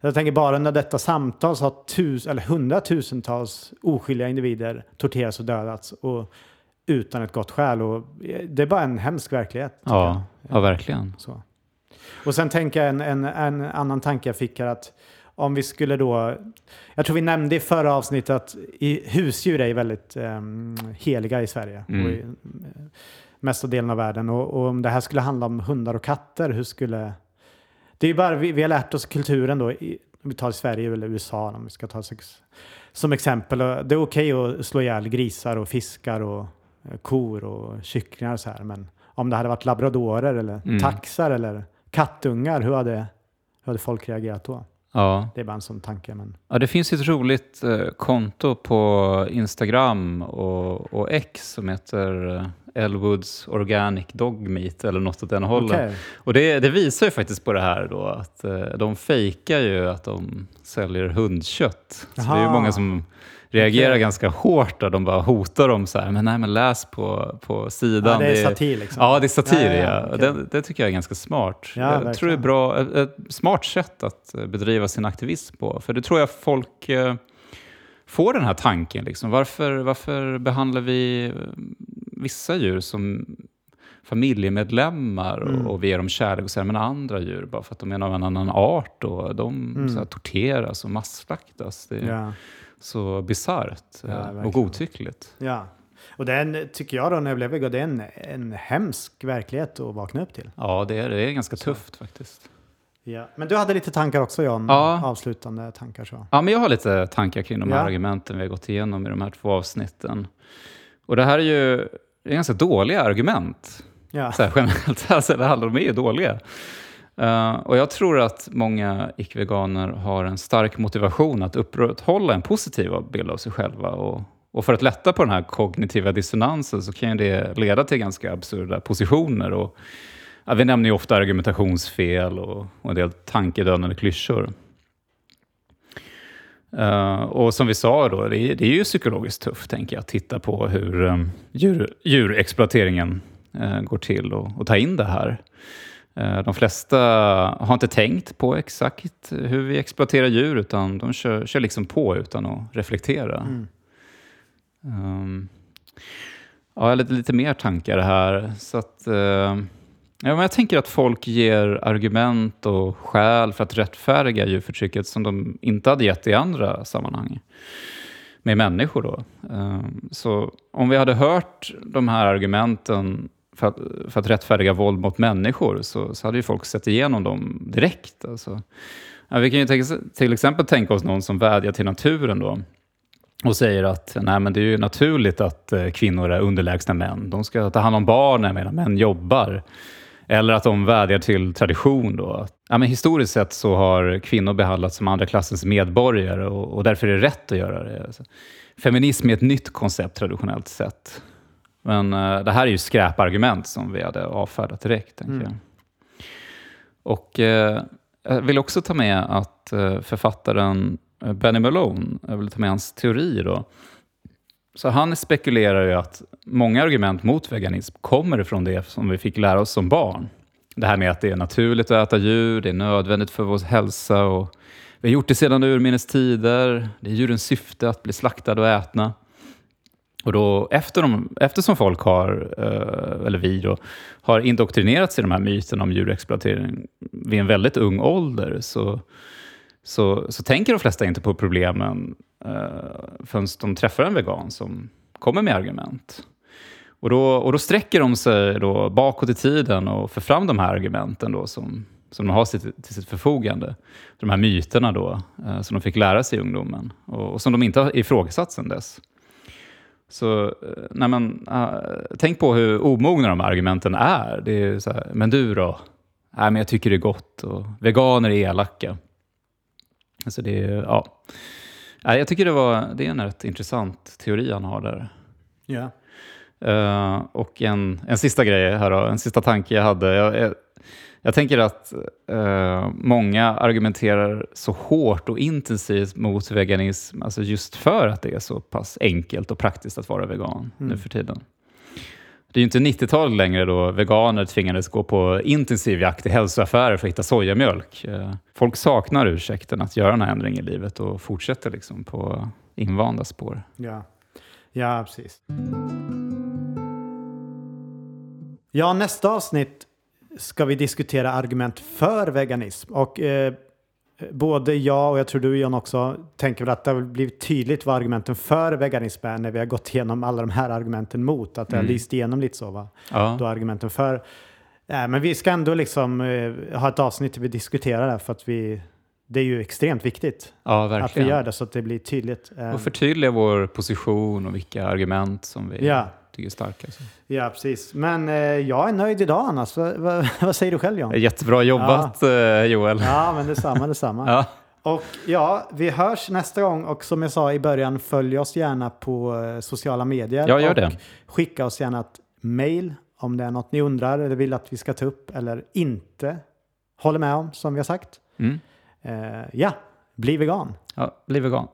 Jag tänker bara under detta samtal så har tus, eller hundratusentals oskyldiga individer torterats och dödats och utan ett gott skäl. Och eh, det är bara en hemsk verklighet. Ja, ja verkligen. så. Och sen tänker jag en, en, en annan tanke jag fick här att om vi skulle då, jag tror vi nämnde i förra avsnittet att i, husdjur är väldigt um, heliga i Sverige Mm. och i eh, mesta delen av världen. Och, och om det här skulle handla om hundar och katter, hur skulle... Det är ju bara, vi, vi har lärt oss kulturen då, i, om vi tar Sverige eller USA om vi ska ta sex, som exempel. Och Det är okej att slå ihjäl grisar och fiskar och kor och kycklingar och så här. Men om det hade varit labradorer eller Mm. taxar eller kattungar, hur hade, hur hade folk reagerat då? Ja. Det är bara en sån tanke. Men... ja, det finns ett roligt eh, konto på Instagram och, och X som heter eh, Elwoods Organic Dog Meat eller något åt den hållet. Okej. Och det, det visar ju faktiskt på det här då att eh, de fejkar ju att de säljer hundkött. Så det är ju många som reagerar Okej. ganska hårt där de bara hotar dem så här, men nej men läs på, på sidan. Ja, det är satir liksom. Ja, det är satir, ja. Ja, ja, okej. det, det tycker jag är ganska smart. Ja, jag tror det är verkligen. bra, ett, ett smart sätt att eh, bedriva sin aktivism på. För det tror jag folk eh, får den här tanken. Liksom. Varför, varför behandlar vi eh, vissa djur som familjemedlemmar och, Mm. och vi ger dem kärlek och säger men andra djur bara för att de är av en annan art och de Mm. så här, torteras och masslaktas. Det Ja. Så bisarrt Ja, eh, och godtyckligt. ja. Och den tycker jag då när jag blev vegan, det är en, en hemsk verklighet att vakna upp till. Ja, det är, det är ganska tufft faktiskt. Ja. Men du hade lite tankar också John? Ja. Avslutande tankar så. Ja, men jag har lite tankar kring de här Ja. argumenten vi har gått igenom i de här två avsnitten. Och det här är ju det är ganska dåliga argument. Ja. Så här, generellt, alltså, de är ju dåliga. Eh, och jag tror att många icke-veganer har en stark motivation att upprätthålla en positiv bild av sig själva. Och, och för att lätta på den här kognitiva dissonansen så kan ju det leda till ganska absurda positioner. Och, ja, vi nämner ju ofta argumentationsfel och, och en del tankedödande klyschor. Uh, och som vi sa då, det är, det är ju psykologiskt tufft tänker jag, att titta på hur um, djur, djurexploateringen uh, går till och, och, ta in det här. Uh, de flesta har inte tänkt på exakt hur vi exploaterar djur utan de kör, kör liksom på utan att reflektera. Mm. Um, ja, lite, lite mer tankar här. Så att, Ja, men jag tänker att folk ger argument och skäl för att rättfärdiga djurförtrycket som de inte hade gett i andra sammanhang med människor. Då. Ehm, så om vi hade hört de här argumenten för att, för att rättfärdiga våld mot människor så, så hade ju folk sett igenom dem direkt. Alltså. Ja, vi kan ju till exempel tänka oss någon som vädjar till naturen då och säger att nej, men det är ju naturligt att eh, kvinnor är underlägsna män. De ska ta hand om barnen medan män jobbar. Eller att de vädjar till tradition. Då. Ja, men historiskt sett så har kvinnor behandlats som andra klassens medborgare och, och därför är det rätt att göra det. Alltså, feminism är ett nytt koncept traditionellt sett. Men uh, det här är ju skräpargument som vi hade avfärdat direkt. Tänker mm. jag. Och uh, jag vill också ta med att uh, författaren Benny Malone, jag vill ta med hans teori då, så han spekulerar ju att många argument mot veganism kommer ifrån det som vi fick lära oss som barn. Det här med att det är naturligt att äta djur, det är nödvändigt för vår hälsa och vi har gjort det sedan urminnes tider. Det är djurens syfte att bli slaktade och ätna. Och då, efter de, eftersom folk har, eh, eller vi då, har indoktrinerats i de här myterna om djurexploatering vid en väldigt ung ålder så, så, så tänker de flesta inte på problemen eh, förrän de träffar en vegan som kommer med argument. Och då, och då sträcker de sig då bakåt i tiden och för fram de här argumenten då som, som de har sitt, till sitt förfogande. De här myterna då, eh, som de fick lära sig i ungdomen och, och som de inte har ifrågasatt sedan dess. Så eh, nej men, äh, tänk på hur omogna de här argumenten är. Det är så här, men du då? Nej, men jag tycker det är gott och veganer är elaka. Alltså det är, ja. Jag tycker det, var, det är en rätt intressant teori han har där. Ja. Uh, och en, en sista grej här då, en sista tanke jag hade. Jag, jag, tänker att uh, många argumenterar så hårt och intensivt mot veganism, alltså just för att det är så pass enkelt och praktiskt att vara vegan mm. nu för tiden. Det är ju inte 90-talet längre då veganer tvingades gå på intensiv jakt i hälsoaffärer för att hitta sojamjölk. Eh, folk saknar ursäkten att göra den här ändringen i livet och fortsätter liksom på invanda spår. Ja, ja precis. Ja, nästa avsnitt ska vi diskutera argument för veganism. Och eh, både jag och jag tror du John också tänker väl att det har blivit tydligt vad argumenten för veganism är när vi har gått igenom alla de här argumenten mot. Att det mm. har lyst igenom lite så. Va? Ja. Då argumenten för. Äh, men vi ska ändå liksom eh, ha ett avsnitt där vi diskuterar det för att vi det är ju extremt viktigt ja, att vi gör det så att det blir tydligt. Och eh. förtydliga vår position och vilka argument som vi ja tycker är starka. Så. Ja, precis. Men eh, jag är nöjd idag annars. vad, vad, vad säger du själv John? Jättebra jobbat ja. Eh, Joel. Ja, men detsamma, detsamma. ja. Och ja, vi hörs nästa gång och som jag sa i början, följ oss gärna på eh, sociala medier. Ja, gör och det. Skicka oss gärna ett mail om det är något ni undrar eller vill att vi ska ta upp eller inte håller med om, som vi har sagt. Mm. Uh, ja, bli vegan. Ja, bli vegan.